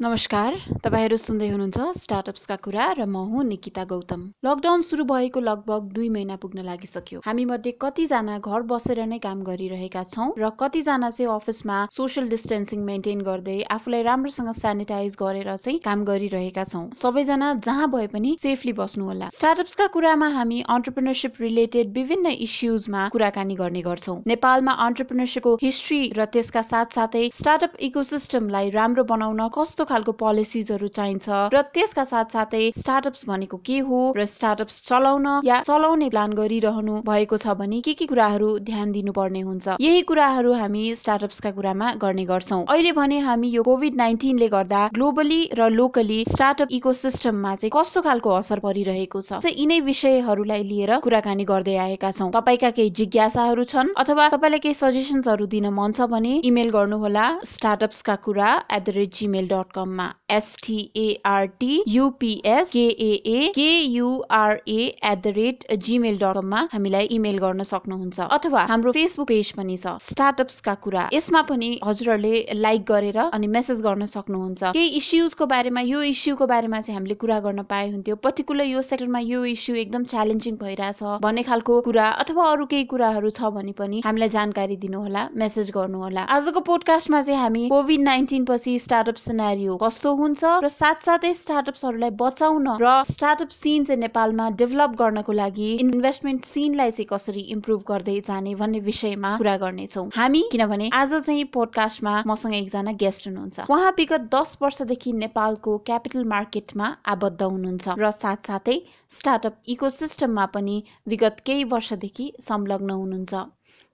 नमस्कार तपाईँहरू सुन्दै हुनुहुन्छ स्टार्टअप्सका कुरा र म हुँ निकिता गौतम। लकडाउन सुरु भएको लगभग दुई महिना पुग्न लागिसक्यो। हामी मध्ये कतिजना घर बसेर नै काम गरिरहेका छौँ र कतिजना चाहिँ अफिसमा सोसियल डिस्टेन्सिङ मेन्टेन गर्दै आफूलाई राम्रोसँग सेनिटाइज गरेर चाहिँ काम गरिरहेका छौँ। सबैजना जहाँ भए पनि सेफली बस्नु होला। स्टार्टअप्सका कुरामा हामी अन्टरप्रिनरसिप रिलेटेड विभिन्न इस्युजमा कुराकानी गर्ने गर्छौँ। नेपालमा अन्टरप्रिनरसिपको हिस्ट्री र त्यसका साथसाथै स्टार्टअप इकोसिस्टमलाई राम्रो बनाउन कस्तो खालको पोलिसिजहरू चाहिन्छ र त्यसका साथसाथै स्टार्टअप्स भनेको के हो र स्टार्टअप्स चलाउन या चलाउने प्लान गरिरहनु भएको छ भने के के कुराहरू ध्यान दिनुपर्ने हुन्छ। यही कुराहरू हामी स्टार्टअप्सका कुरामा गर्ने गर्छौँ। अहिले भने हामी यो कोभिड नाइन्टिनले गर्दा ग्लोबली र लोकली स्टार्टअप इकोसिस्टममा चाहिँ कस्तो खालको असर परिरहेको छ यिनै विषयहरूलाई लिएर कुराकानी गर्दै आएका छौँ। तपाईँका केही जिज्ञासाहरू छन् अथवा तपाईँलाई केही सजेसन्सहरू दिन मन छ भने इमेल गर्नुहोला स्टार्टअप्सका कुरा at the rate Gmail dot कममा S T A R T U P S K A A K U R A at the rate Gmail dot कममा हामीलाई इमेल गर्न सक्नुहुन्छ। अथवा हाम्रो फेसबुक पेज पनि छ स्टार्टअप्सका कुरा। यसमा पनि हजुरहरूले लाइक गरेर अनि मेसेज गर्न सक्नुहुन्छ। केही इस्युजको बारेमा यो इस्युको बारेमा चाहिँ हामीले कुरा गर्न पाए हुन्थ्यो। पर्टिकुलर यो सेक्टरमा यो इस्यु एकदम च्यालेन्जिङ भइरहेछ भन्ने खालको कुरा अथवा अरू केही कुराहरू छ भने पनि हामीलाई जानकारी दिनुहोला मेसेज गर्नुहोला। आजको पोडकास्टमा चाहिँ हामी कोभिड नाइन्टिन पछि स्टार्टअप सिनारियो कस्तो हुन्छ? र साथसाथै स्टार्टअप्सहरूलाई बचाउन र स्टार्टअप सिन चाहिँ नेपालमा डेभलप गर्नको लागि इन्भेस्टमेन्ट सिनलाई चाहिँ कसरी इम्प्रुभ गर्दै जाने भन्ने विषयमा कुरा गर्नेछौँ। हामी किनभने आज चाहिँ पोडकास्टमा मसँग एकजना गेस्ट हुनुहुन्छ। उहाँ विगत दस वर्षदेखि नेपालको क्यापिटल मार्केटमा आबद्ध हुनुहुन्छ र साथसाथै स्टार्टअप इकोसिस्टममा पनि विगत केही वर्षदेखि संलग्न हुनुहुन्छ।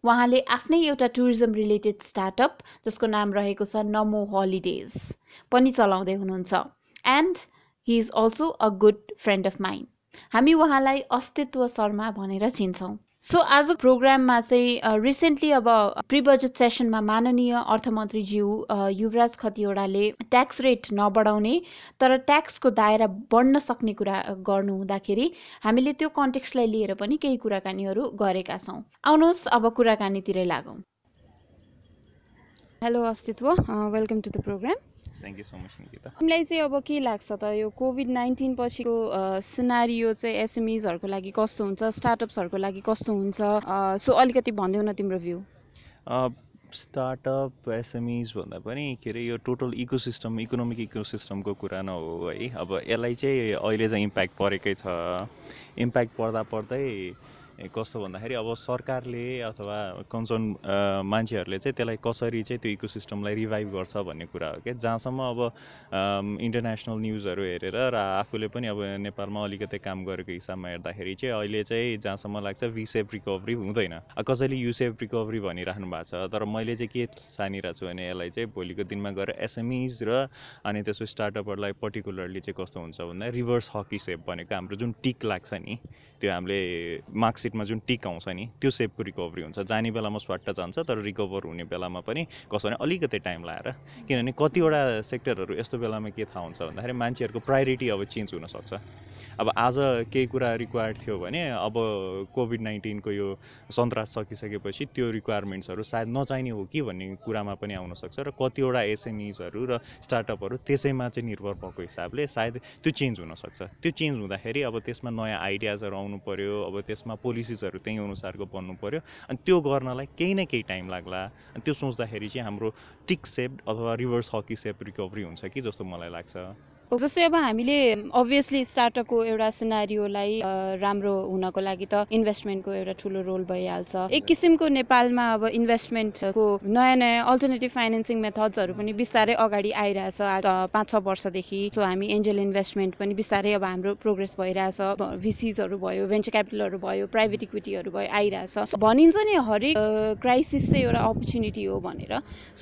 उहाँले आफ्नै एउटा टुरिज्म रिलेटेड स्टार्टअप जसको नाम रहेको छ नमो हलिडेज पनि चलाउँदै हुनुहुन्छ। And he is also a good friend of mine हामी उहाँलाई अस्तित्व शर्मा भनेर चिन्छौँ। सो आज प्रोग्राममा चाहिँ रिसेन्टली अब प्रि बजेट सेसनमा माननीय अर्थमन्त्रीज्यू युवराज खतिवडाले ट्याक्स रेट नबढाउने तर ट्याक्सको दायरा बढ्न सक्ने कुरा गर्नु हुँदाखेरि हामीले त्यो कन्टेक्सलाई लिएर पनि केही कुराकानीहरू गरेका छौँ। आउनुहोस् अब कुराकानीतिरै लागौँ। Hello Astitwa welcome to the programme thank you so much Nikita तिमीलाई चाहिँ अब के लाग्छ त यो कोभिड नाइन्टिन पछिको सिनारियो चाहिँ एसएमइजहरूको लागि कस्तो हुन्छ स्टार्टअप्सहरूको लागि कस्तो हुन्छ? सो अलिकति भनिदेऊ न तिम्रो भ्यू। स्टार्टअप एसएमइज भन्दा पनि के अरे यो टोटल इकोसिस्टम इकोनोमिक इकोसिस्टमको कुरा न हो है। अब यसलाई चाहिँ अहिले चाहिँ इम्प्याक्ट परेकै छ। इम्प्याक्ट पर्दा पर्दै कस्तो भन्दाखेरि अब सरकारले अथवा कन्सर्न मान्छेहरूले चाहिँ त्यसलाई कसरी चाहिँ त्यो इकोसिस्टमलाई रिभाइभ गर्छ भन्ने कुरा हो क्या जहाँसम्म अब इन्टरनेसनल न्युजहरू हेरेर र आफूले पनि अब नेपालमा अलिकति काम गरेको हिसाबमा हेर्दाखेरि चाहिँ अहिले चाहिँ जहाँसम्म लाग्छ भिसेफ रिकभरी हुँदैन। कसैले युसेफ रिकभरी भनिराख्नु भएको छ तर मैले चाहिँ के छानिरहेको छु भने यसलाई चाहिँ भोलिको दिनमा गएर एसएमइज र अनि त्यसको स्टार्टअपहरूलाई पर्टिकुलरली चाहिँ कस्तो हुन्छ भन्दा रिभर्स हकी सेप भनेको हाम्रो जुन टिक लाग्छ नि त्यो हामीले मार्क्स मार्कसिटमा जुन टिक आउँछ नि त्यो सेपको रिकभरी हुन्छ। जाने बेलामा स्वाट्ट जान्छ तर रिकभर हुने बेलामा पनि कसो भने अलिकति टाइम लाएर। किनभने कतिवटा सेक्टरहरू यस्तो बेलामा के थाहा हुन्छ भन्दाखेरि मान्छेहरूको प्रायोरिटी अब चेन्ज हुनसक्छ। अब आज केही कुरा रिक्वायर्ड थियो भने अब कोभिड नाइन्टिनको यो सन्तास सकिसकेपछि त्यो रिक्वायरमेन्ट्सहरू सायद नचाहिने हो कि भन्ने कुरामा पनि आउनसक्छ र कतिवटा एसएमइजहरू र स्टार्टअपहरू त्यसैमा चाहिँ निर्भर भएको हिसाबले सायद त्यो चेन्ज हुनसक्छ। त्यो चेन्ज हुँदाखेरि अब त्यसमा नयाँ आइडियाजहरू आउनु पऱ्यो अब त्यसमा पोलिसिसहरू त्यही अनुसारको बन्नु पऱ्यो अनि त्यो गर्नलाई केही न केही टाइम लाग्ला। अनि त्यो सोच्दाखेरि चाहिँ हाम्रो टिक सेप अथवा रिभर्स हकी सेप रिकभरी हुन्छ कि जस्तो मलाई लाग्छ। जस्तै अब हामीले अभियसली स्टार्टअपको एउटा सिनारियोलाई राम्रो हुनको लागि त इन्भेस्टमेन्टको एउटा ठुलो रोल भइहाल्छ। एक किसिमको नेपालमा अब इन्भेस्टमेन्टको नयाँ नयाँ अल्टरनेटिभ फाइनेन्सिङ मेथड्सहरू पनि बिस्तारै अगाडि आइरहेछ। पाँच छ वर्षदेखि सो हामी एन्जल इन्भेस्टमेन्ट पनि बिस्तारै अब हाम्रो प्रोग्रेस भइरहेछ। भिसिजहरू भयो भेन्चर क्यापिटलहरू भयो प्राइभेट इक्विटीहरू भयो आइरहेछ। भनिन्छ नि हरेक क्राइसिस चाहिँ एउटा अपर्च्युनिटी हो भनेर।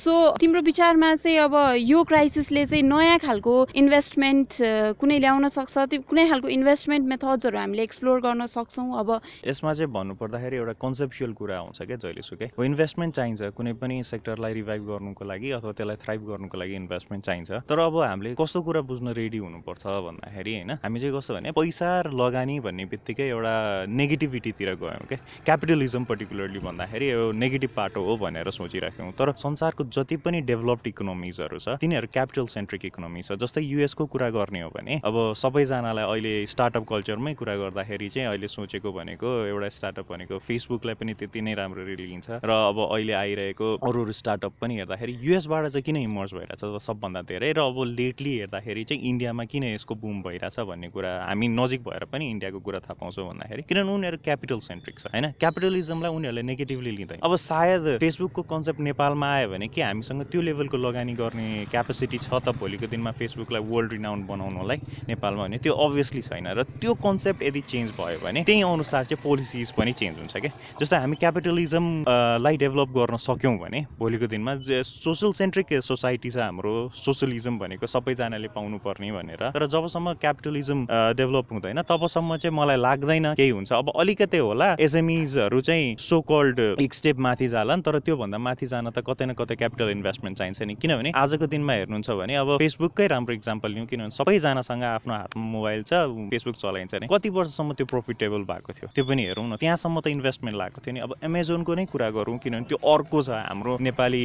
सो तिम्रो विचारमा चाहिँ अब यो क्राइसिसले चाहिँ नयाँ खालको इन्भेस्ट इन्भेस्टमेन्ट कुनै ल्याउन सक्छ? त्यो कुनै खालको इन्भेस्टमेन्ट मेथड्सहरू हामीले एक्सप्लोर गर्न सक्छौँ? अब यसमा चाहिँ भन्नुपर्दाखेरि एउटा कन्सेप्सुअल कुरा आउँछ क्या जहिलेसुकै। इन्भेस्टमेन्ट चाहिन्छ। कुनै पनि सेक्टरलाई रिभाइभ गर्नुको लागि अथवा त्यसलाई थ्राइभ गर्नुको लागि इन्भेस्टमेन्ट चाहिन्छ। तर अब हामीले कस्तो कुरा बुझ्न रेडी हुनुपर्छ भन्दाखेरि होइन हामी चाहिँ कस्तो भने पैसा लगानी भन्ने बित्तिकै एउटा नेगेटिभिटीतिर गयौँ क्या। क्यापिटलिजम पर्टिकुलरली भन्दाखेरि यो नेगेटिभ पाटो हो भनेर सोचिराख्यौँ। तर संसारको जति पनि डेभलप्ड इकोनोमिजहरू छ तिनीहरू क्यापिटल सेन्ट्रिक इकोनोमी छ जस्तै युएसको कुरा गर्ने हो भने अब सबैजनालाई अहिले स्टार्टअप कल्चरमै कुरा गर्दाखेरि चाहिँ अहिले सोचेको भनेको एउटा स्टार्टअप भनेको फेसबुकलाई पनि त्यति नै राम्ररी लिइन्छ र अब अहिले आइरहेको अरू अरू स्टार्टअप पनि हेर्दाखेरि युएसबाट चाहिँ किन इमर्स भइरहेछ सबभन्दा धेरै र अब लेटली हेर्दाखेरि चाहिँ इन्डियामा किन यसको बुम भइरहेछ भन्ने कुरा हामी नजिक भएर पनि इन्डियाको कुरा थाहा पाउँछौँ भन्दाखेरि किनभने उनीहरू क्यापिटल सेन्ट्रिक छ होइन? क्यापिटलिजमलाई उनीहरूले नेगेटिभली लिँदैन। अब सायद फेसबुकको कन्सेप्ट नेपालमा आयो भने कि हामीसँग त्यो लेभलको लगानी गर्ने क्यापेसिटी छ त भोलिको दिनमा फेसबुकलाई वर्ल्ड रिनाउन्ड बनाउनलाई नेपालमा भने त्यो अभियसली छैन र त्यो कन्सेप्ट यदि चेन्ज भयो भने त्यही अनुसार चाहिँ पोलिसिज पनि चेन्ज हुन्छ क्या। जस्तै हामी क्यापिटलिजमलाई डेभलप गर्न सक्यौँ भने भोलिको दिनमा सोसल सेन्ट्रिक सोसाइटी छ हाम्रो सोसलिजम भनेको सबैजनाले पाउनुपर्ने भनेर। तर जबसम्म क्यापिटलिजम डेभलप हुँदैन तबसम्म चाहिँ मलाई लाग्दैन केही हुन्छ। अब अलिकति होला एसएमइजहरू चाहिँ सो कल्ड एक स्टेप माथि जालान् तर त्योभन्दा माथि जान त कतै न कतै क्यापिटल इन्भेस्टमेन्ट चाहिन्छ नि। किनभने आजको दिनमा हेर्नुहुन्छ भने अब फेसबुककै राम्रो इक्जाम्पल लिउँ किनभने सबैजनासँग आफ्नो हातमा मोबाइल छ फेसबुक चलाइन्छ नि। कति वर्षसम्म त्यो प्रोफिटेबल भएको थियो? त्यो पनि हेरौँ न। त्यहाँसम्म त इन्भेस्टमेन्ट लागेको थियो नि। अब एमाजोनको नै कुरा गरौँ किनभने त्यो अर्को छ हाम्रो नेपाली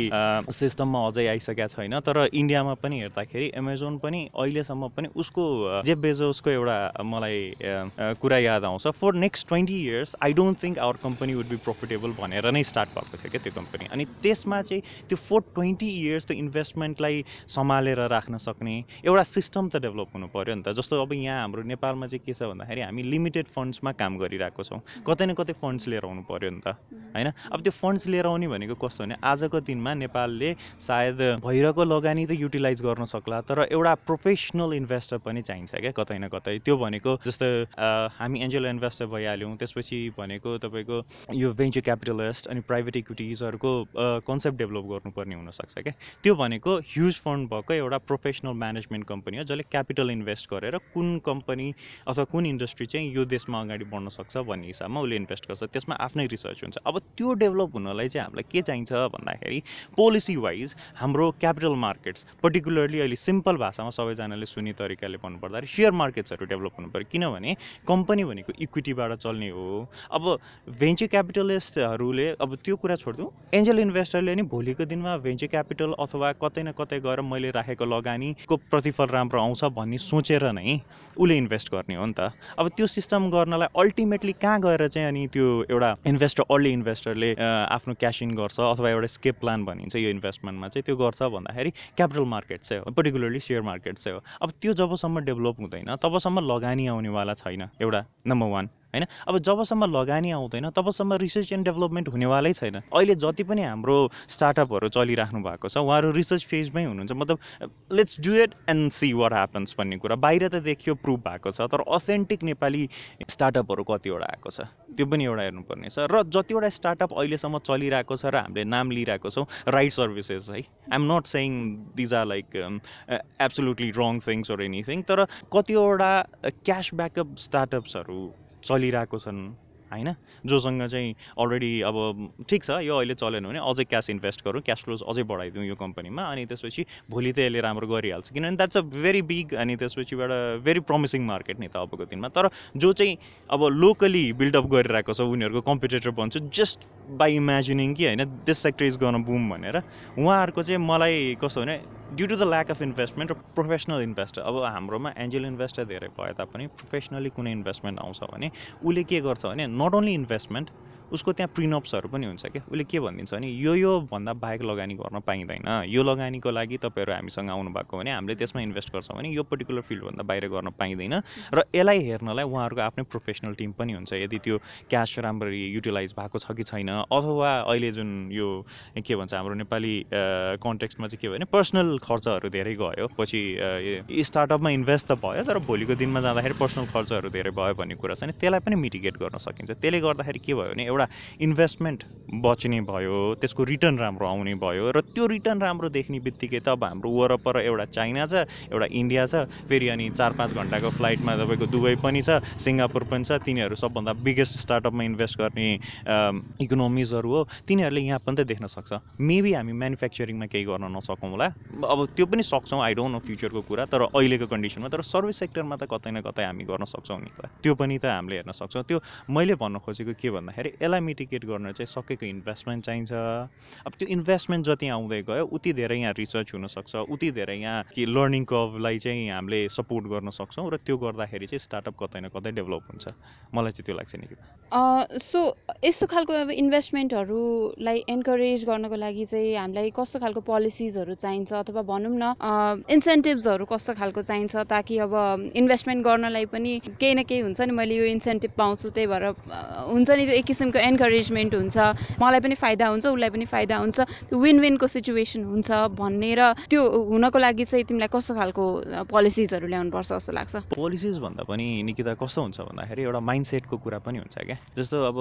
सिस्टममा अझै आइसकेका छैन। तर इन्डियामा पनि हेर्दाखेरि एमाजोन पनि अहिलेसम्म पनि उसको जे बेजोसको एउटा मलाई कुरा याद आउँछ। For next twenty years I don't think our company would be profitable भनेर नै स्टार्ट भएको थियो क्या त्यो कम्पनी अनि त्यसमा चाहिँ त्यो फोर ट्वेन्टी इयर्स त्यो इन्भेस्टमेन्टलाई सम्हालेर राख्न सक्ने एउटा सिस्टम त डेभलप हुनु पऱ्यो नि त। जस्तो अब यहाँ हाम्रो नेपालमा चाहिँ के छ भन्दाखेरि हामी लिमिटेड फन्ड्समा काम गरिरहेको छौँ। कतै न कतै फन्ड्स लिएर आउनु पऱ्यो नि त होइन? अब त्यो फन्ड्स लिएर आउने भनेको कस्तो भने आजको दिनमा नेपालले सायद भइरहेको लगानी त युटिलाइज गर्न सक्ला तर एउटा प्रोफेसनल इन्भेस्टर पनि चाहिन्छ क्या कतै न कतै। त्यो भनेको जस्तो हामी एन्जल इन्भेस्टर भइहाल्यौँ त्यसपछि भनेको तपाईँको यो भेन्चर क्यापिटलिस्ट अनि प्राइभेट इक्विटिजहरूको कन्सेप्ट डेभलप गर्नुपर्ने हुनसक्छ क्या। त्यो भनेको ह्युज फन्ड भएको एउटा प्रोफेसनल म्यानेजमेन्ट कम्पनी हो। जसले क्यापिटल इन्भेस्ट गरेर कुन कम्पनी अथवा कुन इन्डस्ट्री चाहिँ यो देशमा अगाडि बढ्न सक्छ भन्ने हिसाबमा उसले इन्भेस्ट गर्छ। त्यसमा आफ्नै रिसर्च हुन्छ। अब त्यो डेभलप हुनलाई चाहिँ हामीलाई के चाहिन्छ भन्दाखेरि पोलिसी वाइज हाम्रो क्यापिटल मार्केट्स पर्टिकुलरली अहिले सिम्पल भाषामा सबैजनाले सुने तरिकाले भन्नुपर्दाखेरि सेयर मार्केट्सहरू डेभलप हुनु पऱ्यो। किनभने कम्पनी भनेको इक्विटीबाट चल्ने हो। अब भेन्चर क्यापिटलिस्टहरूले अब त्यो कुरा छोडिदिउँ एन्जल इन्भेस्टरले नि भोलिको दिनमा भेन्चर क्यापिटल अथवा कतै न कतै गएर मैले राखेको लगानीको प्रतिफल राम्रो आउँछ भन्ने सोचेर नै उसले इन्भेस्ट गर्ने हो नि त। अब त्यो सिस्टम गर्नलाई अल्टिमेटली कहाँ गएर चाहिँ अनि त्यो एउटा इन्भेस्टर अर्ली इन्भेस्टरले आफ्नो क्यास इन गर्छ अथवा एउटा स्केप प्लान भनिन्छ यो इन्भेस्टमेन्टमा चाहिँ त्यो गर्छ भन्दाखेरि क्यापिटल मार्केट चाहिँ हो पर्टिकुलरली सेयर मार्केट चाहिँ हो। अब त्यो जबसम्म डेभलप हुँदैन तबसम्म लगानी आउनेवाला छैन एउटा नम्बर वान होइन? अब जबसम्म लगानी आउँदैन तबसम्म रिसर्च एन्ड डेभलपमेन्ट हुनेवालै छैन। अहिले जति पनि हाम्रो स्टार्टअपहरू चलिराख्नु भएको छ उहाँहरू रिसर्च फेजमै हुनुहुन्छ। मतलब let's do it and see what happens भन्ने कुरा। बाहिर त देखियो प्रुभ भएको छ तर अथेन्टिक नेपाली स्टार्टअपहरू कतिवटा आएको छ। त्यो पनि एउटा हेर्नुपर्ने छ। र जतिवटा स्टार्टअप अहिलेसम्म चलिरहेको छ र हामीले नाम लिइरहेको छौँ राइट सर्भिसेस है? I'm not saying these are like absolutely wrong things or anything तर कतिवटा क्यास ब्याकअप स्टार्टअप्सहरू चलिरहेको छन् होइन? जोसँग चाहिँ अलरेडी अब ठिक छ यो अहिले चलेन भने अझै क्यास इन्भेस्ट गरौँ क्यास फ्लोज अझै बढाइदिउँ यो कम्पनीमा अनि त्यसपछि भोलि त यसले राम्रो गरिहाल्छ। किनभने द्याट्स अ भेरी बिग अनि त्यसपछिबाट भेरी प्रमिसिङ मार्केट नि त अबको दिनमा। तर जो चाहिँ अब लोकली बिल्डअप गरिरहेको छ उनीहरूको कम्पिटेटर बन्छ जस्ट बाई इमेजिनिङ कि होइन this sector is gonna boom भनेर उहाँहरूको चाहिँ मलाई कस्तो भने due to the lack of investment र प्रोफेसनल इन्भेस्टर अब हाम्रोमा एन्जल इन्भेस्टर धेरै भए तापनि प्रोफेसनली कुनै इन्भेस्टमेन्ट आउँछ भने उसले के गर्छ भने नट ओन्ली इन्भेस्टमेन्ट उसको त्यहाँ प्रिनप्सहरू पनि हुन्छ क्या। उसले के भनिदिन्छ भने यो यो भन्दा बाहेक लगानी गर्न पाइँदैन। यो लगानीको लागि तपाईँहरू हामीसँग आउनु भएको भने हामीले त्यसमा इन्भेस्ट गर्छौँ भने यो पर्टिकुलर फिल्डभन्दा बाहिर गर्न पाइँदैन। र यसलाई हेर्नलाई उहाँहरूको आफ्नै प्रोफेसनल टिम पनि हुन्छ। यदि त्यो क्यास राम्ररी युटिलाइज भएको छ कि छैन अथवा अहिले जुन यो के भन्छ हाम्रो नेपाली कन्टेक्स्टमा चाहिँ के भयो भने पर्सनल खर्चहरू धेरै गयो। पछि स्टार्टअपमा इन्भेस्ट त भयो तर भोलिको दिनमा जाँदाखेरि पर्सनल खर्चहरू धेरै भयो भन्ने कुरा छ नि त्यसलाई पनि मिटिगेट गर्न सकिन्छ। त्यसले गर्दाखेरि के भयो भने एउटा इन्भेस्टमेन्ट बच्ने भयो त्यसको रिटर्न राम्रो आउने भयो र त्यो रिटर्न राम्रो देख्ने बित्तिकै त अब हाम्रो वरपर एउटा चाइना छ एउटा इन्डिया छ फेरि अनि चार पाँच घन्टाको फ्लाइटमा तपाईँको दुबई पनि छ सिङ्गापुर पनि छ तिनीहरू सबभन्दा बिगेस्ट स्टार्टअपमा इन्भेस्ट गर्ने इकोनोमिजहरू हो। तिनीहरूले यहाँ पनि त देख्न सक्छ। मेबी हामी म्यानुफ्याक्चरिङमा केही गर्न नसकौँ होला। अब त्यो पनि सक्छौँ आई डोन्ट नो फ्युचरको कुरा तर अहिलेको कन्डिसनमा तर सर्भिस सेक्टरमा त कतै न कतै हामी गर्न सक्छौँ नि त। त्यो पनि त हामीले हेर्न सक्छौँ। त्यो मैले भन्न खोजेको के भन्दाखेरि यसलाई मिटिगेट गर्न चाहिँ सकेको इन्भेस्टमेन्ट चाहिन्छ। अब त्यो इन्भेस्टमेन्ट जति आउँदै गयो उति धेरै यहाँ रिसर्च हुनसक्छ उति धेरै यहाँ कि लर्निङ कर्भलाई चाहिँ हामीले सपोर्ट गर्न सक्छौँ र त्यो गर्दाखेरि चाहिँ स्टार्टअप कतै न कतै डेभलप हुन्छ। मलाई चाहिँ त्यो लाग्छ नि सो यस्तो खालको अब इन्भेस्टमेन्टहरूलाई एन्करेज गर्नको लागि चाहिँ हामीलाई कस्तो खालको पोलिसिजहरू चाहिन्छ? अथवा भनौँ न इन्सेन्टिभ्सहरू कस्तो खालको चाहिन्छ ताकि अब इन्भेस्टमेन्ट गर्नलाई पनि केही न केही हुन्छ नि मैले यो इन्सेन्टिभ पाउँछु त्यही भएर हुन्छ नि एक किसिमको एन्करेजमेन्ट हुन्छ मलाई पनि फाइदा हुन्छ उसलाई पनि फाइदा हुन्छ विन विनको सिचुएसन हुन्छ भन्ने र त्यो हुनको लागि चाहिँ तिमीलाई कस्तो खालको पोलिसिजहरू ल्याउनुपर्छ जस्तो लाग्छ? पोलिसिज भन्दा पनि निकिता कस्तो हुन्छ भन्दाखेरि एउटा माइन्डसेटको कुरा पनि हुन्छ क्या। जस्तो अब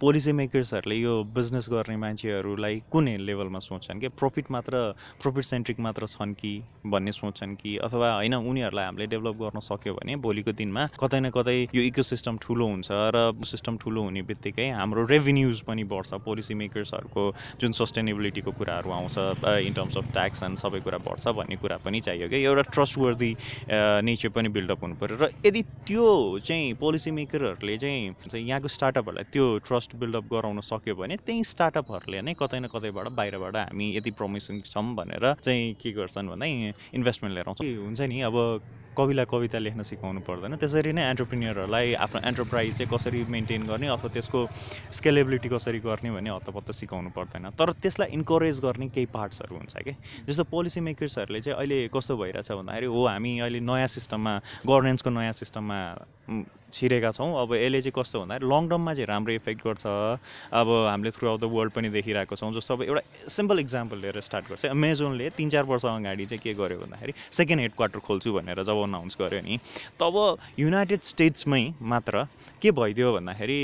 पोलिसी मेकर्सहरूले यो बिजनेस गर्ने मान्छेहरूलाई कुन लेभलमा सोच्छन् कि? प्रफिट मात्र प्रफिट सेन्ट्रिक मात्र छन् कि भन्ने सोच्छन् कि? अथवा होइन उनीहरूलाई हामीले डेभलप गर्न सक्यो भने भोलिको दिनमा कतै न कतै यो इको सिस्टम ठुलो हुन्छ र सिस्टम ठुलो हुने बित्तिकै हाम्रो रेभिन्युज पनि बढ्छ पोलिसी मेकर्सहरूको जुन सस्टेनेबिलिटीको कुराहरू आउँछ in terms of tax and सबै कुरा बढ्छ भन्ने कुरा पनि चाहियो कि एउटा ट्रस्ट वर्दी नेचर पनि बिल्डअप हुनु पऱ्यो र यदि त्यो चाहिँ पोलिसी मेकरहरूले चाहिँ यहाँको स्टार्टअपहरूलाई त्यो ट्रस्ट बिल्डअप गराउन सक्यो भने त्यही स्टार्टअपहरूले नै कतै न कतैबाट बाहिरबाट हामी यति प्रमिसिङ छौँ भनेर चाहिँ के गर्छन् भन्दा इन्भेस्टमेन्ट लिएर आउँछ। हुन्छ नि अब कविलाई कविता लेख्न सिकाउनु पर्दैन। त्यसरी नै एन्टरप्रिनियरहरूलाई आफ्नो एन्टरप्राइज चाहिँ कसरी मेन्टेन गर्ने अथवा त्यसको स्केलेबिलिटी कसरी गर्ने भन्ने हत्तपत्त सिकाउनु पर्दैन। तर त्यसलाई इन्करेज गर्ने केही पार्ट्सहरू हुन्छ कि? जस्तो पोलिसी मेकर्सहरूले चाहिँ अहिले कस्तो भइरहेछ भन्दाखेरि हो हामी अहिले नयाँ सिस्टममा गभर्नेन्सको नयाँ सिस्टममा छिरेका छौँ। अब यसले चाहिँ कस्तो भन्दाखेरि लङ टर्ममा चाहिँ राम्रो इफेक्ट गर्छ। अब हामीले थ्रु आउट द वर्ल्ड पनि देखिरहेको छौँ। जस्तो अब एउटा सिम्पल इक्जाम्पल लिएर स्टार्ट गर्छ। अमेजोनले तिन चार वर्ष अगाडि चाहिँ के गर्यो भन्दाखेरि सेकेन्ड हेड क्वार्टर खोल्छु भनेर जब अनाउन्स गर्यो नि तब युनाइटेड स्टेट्समै मात्र के भइदियो भन्दाखेरि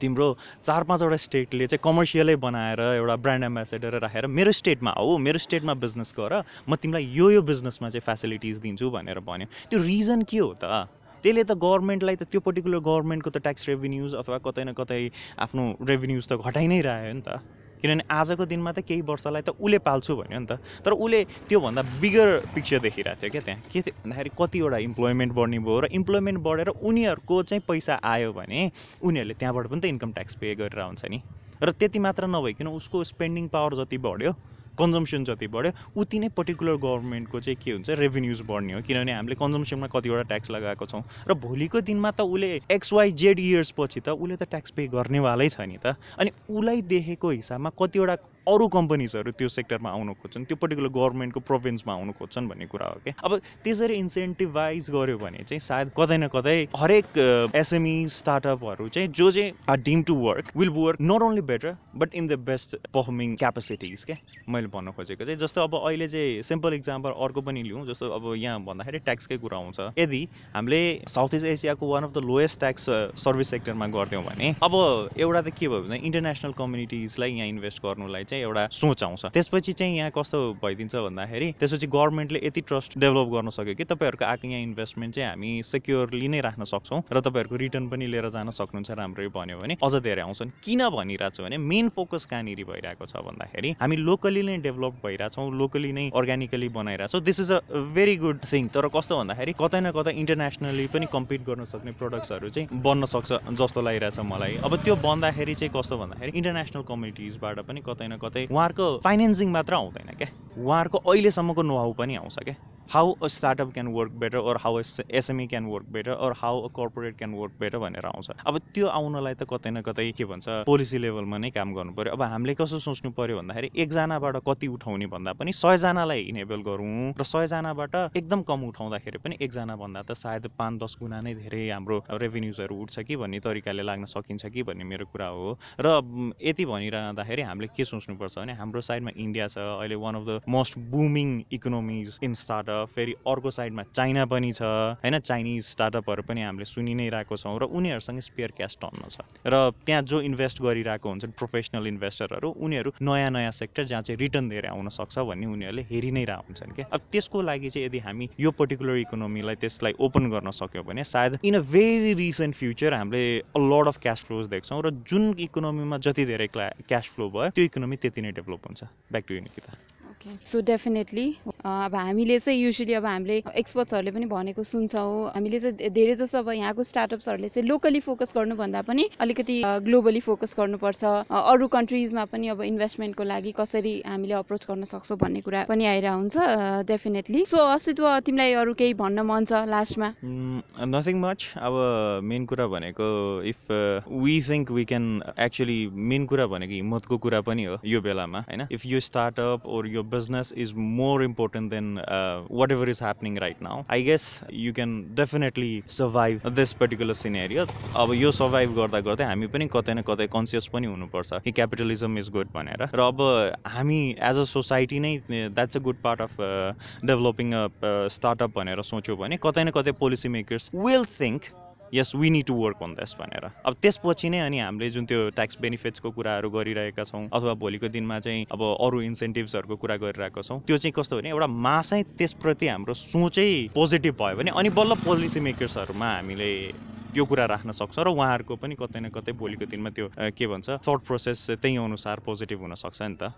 तिम्रो चार पाँचवटा स्टेटले चाहिँ कमर्सियलै बनाएर एउटा ब्रान्ड एम्बेसेडर राखेर मेरो स्टेटमा हो मेरो स्टेटमा बिजनेस गर म तिमीलाई यो यो बिजनेसमा चाहिँ फेसिलिटिज दिन्छु भनेर भन्यो। त्यो रिजन के हो त? त्यसले त गभर्मेन्टलाई त त्यो पर्टिकुलर गभर्मेन्टको त ट्याक्स रेभिन्युज अथवा कतै न कतै आफ्नो रेभिन्युज त घटाइ नै रह्यो नि त। किनभने आजको दिनमा त केही वर्षलाई त उसले पाल्छु भन्यो नि त। तर उसले त्योभन्दा बिगर पिक्चर देखिरहेको थियो क्या त्यहाँ। के थियो भन्दाखेरि कतिवटा इम्प्लोइमेन्ट बढ्ने भयो र इम्प्लोइमेन्ट बढेर उनीहरूको चाहिँ पैसा आयो भने उनीहरूले त्यहाँबाट पनि त इन्कम ट्याक्स पे गरेर हुन्छ नि। र त्यति मात्र नभइकन उसको स्पेन्डिङ पावर जति बढ्यो कन्जम्सन जति बढ्यो उति नै पर्टिकुलर गभर्मेन्टको चाहिँ के हुन्छ रेभिन्युज बढ्ने हो। किनभने हामीले कन्जम्सनमा कतिवटा ट्याक्स लगाएको छौँ। र भोलिको दिनमा त उसले एक्सवाई जेड इयर्स पछि त उसले त ट्याक्स पे गर्नेवालै छ नि त। अनि उसलाई देखेको हिसाबमा कतिवटा अरू कम्पनीजहरू त्यो सेक्टरमा आउनु खोज्छन् त्यो पर्टिकुलर गभर्मेन्टको प्रोभिन्समा आउनु खोज्छन् भन्ने कुरा हो क्या अब त्यसरी इन्सेन्टिभाइज गर्यो भने चाहिँ सायद कतै न कतै हरेक एसएमई स्टार्टअपहरू चाहिँ जो चाहिँ are deemed to work will work not only better but in the best performing capacities क्या मैले भन्न खोजेको चाहिँ जस्तो अब अहिले चाहिँ सिम्पल इक्जाम्पल अर्को पनि लिउँ जस्तो अब यहाँ भन्दाखेरि ट्याक्सकै कुरा आउँछ यदि हामीले साउथ इस्ट एसियाको one of the lowest tax service सेक्टरमा गर्थ्यौँ भने अब एउटा त के भयो भने इन्टरनेसनल कम्युनिटिजलाई यहाँ इन्भेस्ट गर्नुलाई चाहिँ एउटा सोच आउँछ। त्यसपछि चाहिँ यहाँ कस्तो भइदिन्छ भन्दाखेरि त्यसपछि गभर्मेन्टले यति ट्रस्ट डेभलप गर्न सक्यो कि तपाईँहरूको आएको यहाँ इन्भेस्टमेन्ट चाहिँ हामी सेक्योरली नै राख्न सक्छौँ र तपाईँहरूको रिटर्न पनि लिएर जान सक्नुहुन्छ राम्ररी भन्यो भने अझ धेरै आउँछन्। किन भनिरहेको छु भने मेन फोकस कहाँनिर भइरहेको छ भन्दाखेरि हामी लोकली नै डेभलप भइरहेछौँ लोकली नै organically बनाइरहेछौँ। This is a very good thing तर कस्तो भन्दाखेरि कतै न कतै इन्टरनेसनली पनि कम्पिट गर्न सक्ने प्रडक्ट्सहरू चाहिँ बन्न सक्छ जस्तो लागिरहेछ मलाई। अब त्यो बन्दाखेरि चाहिँ कस्तो भन्दाखेरि इन्टरनेसनल कम्युनिटिजबाट पनि कतै न कतै उहाँहरूको फाइनेन्सिङ मात्र आउँदैन क्या उहाँहरूको अहिलेसम्मको नोहाउ पनि आउँछ क्या how a startup can work better or how SME can work better or how a corporate can work better भनेर आउँछ। अब त्यो आउनलाई त कतै न कतै के भन्छ पोलिसी लेभलमा नै काम गर्नु पऱ्यो। अब हामीले कसो सोच्नु पऱ्यो भन्दाखेरि एकजनाबाट कति उठाउने भन्दा पनि सयजनालाई इनेबल गरौँ र सयजनाबाट एकदम कम उठाउँदाखेरि पनि एकजना भन्दा त सायद पाँच दस गुणा नै धेरै हाम्रो रेभिन्युजहरू उठ्छ कि भन्ने तरिकाले लाग्न सकिन्छ कि भन्ने मेरो कुरा हो। र यति भनिरहँदाखेरि हामीले के सोच्नुपर्छ भने हाम्रो साइडमा इन्डिया छ अहिले one of the most booming economies in startup फेरि अर्को साइडमा चाइना पनि छ। होइन चाइनिज स्टार्टअपहरू पनि हामीले सुनि नै रहेको छौँ र उनीहरूसँग स्पेयर क्यास टन्न छ। र त्यहाँ जो इन्भेस्ट गरिरहेको हुन्छन् प्रोफेसनल इन्भेस्टरहरू उनीहरू नयाँ नयाँ सेक्टर जहाँ चाहिँ रिटर्न धेरै आउन सक्छ भन्ने उनीहरूले हेरि नै रह हुन्छन् क्या अब त्यसको लागि चाहिँ यदि हामी यो पर्टिकुलर इकोनोमीलाई त्यसलाई ओपन गर्न सक्यौँ भने सायद in a very recent future हामीले लड अफ क्यास फ्लोज देख्छौँ र जुन इकोनोमीमा जति धेरै क्यास फ्लो भयो त्यो इकोनोमी त्यति नै डेभलप हुन्छ। Back to Nikita so definitely अब हामीले चाहिँ युजली अब हामीले एक्सपर्ट्सहरूले पनि भनेको सुन्छौँ। हामीले चाहिँ धेरै जसो अब यहाँको स्टार्टअप्सहरूले चाहिँ लोकली फोकस गर्नुभन्दा पनि अलिकति ग्लोबली फोकस गर्नुपर्छ। अरू कन्ट्रिजमा पनि अब इन्भेस्टमेन्टको लागि कसरी हामीले अप्रोच गर्न सक्छौँ भन्ने कुरा पनि आइरहेको हुन्छ डेफिनेटली सो अस्तित्व तिमीलाई अरू केही भन्न मन छ लास्टमा नथिङ मच अब मेन कुरा भनेको if we think we can actually main कुरा भनेको हिम्मतको कुरा पनि हो यो बेलामा होइन? इफ यो स्टार्टअप ओर यो business is more important than uh, whatever is happening right now. I guess you can definitely survive this particular scenario. अब यो सर्भाइभ गर्दा गर्दै हामी पनि कतै न कतै कन्सियस पनि हुनुपर्छ कि क्यापिटलिजम इज गुड भनेर र अब हामी एज अ सोसाइटी नै that's a good part of developing a startup भनेर सोच्यो भने कतै न कतै policy makers will think yes we need to work on this भनेर। अब त्यसपछि नै अनि हामीले जुन त्यो ट्याक्स बेनिफिट्सको कुराहरू गरिरहेका छौँ अथवा भोलिको दिनमा चाहिँ अब अरू इन्सेन्टिभ्सहरूको कुरा गरिरहेको छौँ त्यो चाहिँ कस्तो भने एउटा मासै त्यसप्रति हाम्रो सोचै पोजिटिभ भयो भने अनि बल्ल पोलिसी मेकर्सहरूमा हामीले त्यो कुरा राख्न सक्छ र उहाँहरूको पनि कतै न कतै भोलिको दिनमा त्यो के भन्छ थट प्रोसेस त्यही अनुसार पोजिटिभ हुनसक्छ नि त।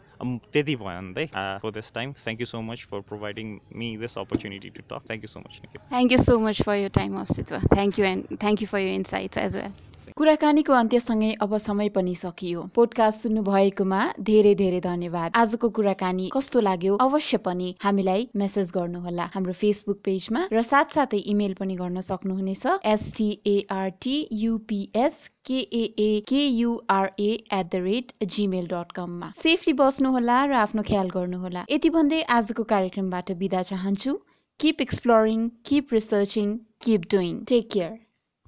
त्यति भन्दै for this time thank you so much for providing me this opportunity to talk thank you so much thank you so much for your time Astitwa thank you and thank you for your insights as well कुराकानीको अन्त्यसँगै अब समय पनि सकियो। Podcast सुन्नु भएकोमा धेरै धेरै धन्यवाद। आजको कुराकानी कस्तो लाग्यो अवश्य पनि हामीलाई मेसेज गर्नुहोला। हाम्रो फेसबुक पेजमा र साथसाथै इमेल पनि गर्न सक्नुहुनेछ। S T A R T U P S K A A K U R A at the rate Gmail dot कममा सेफली बस्नुहोला र आफ्नो ख्याल गर्नुहोला। यति भन्दै आजको कार्यक्रमबाट बिदा चाहन्छु। Keep exploring keep researching keep doing take care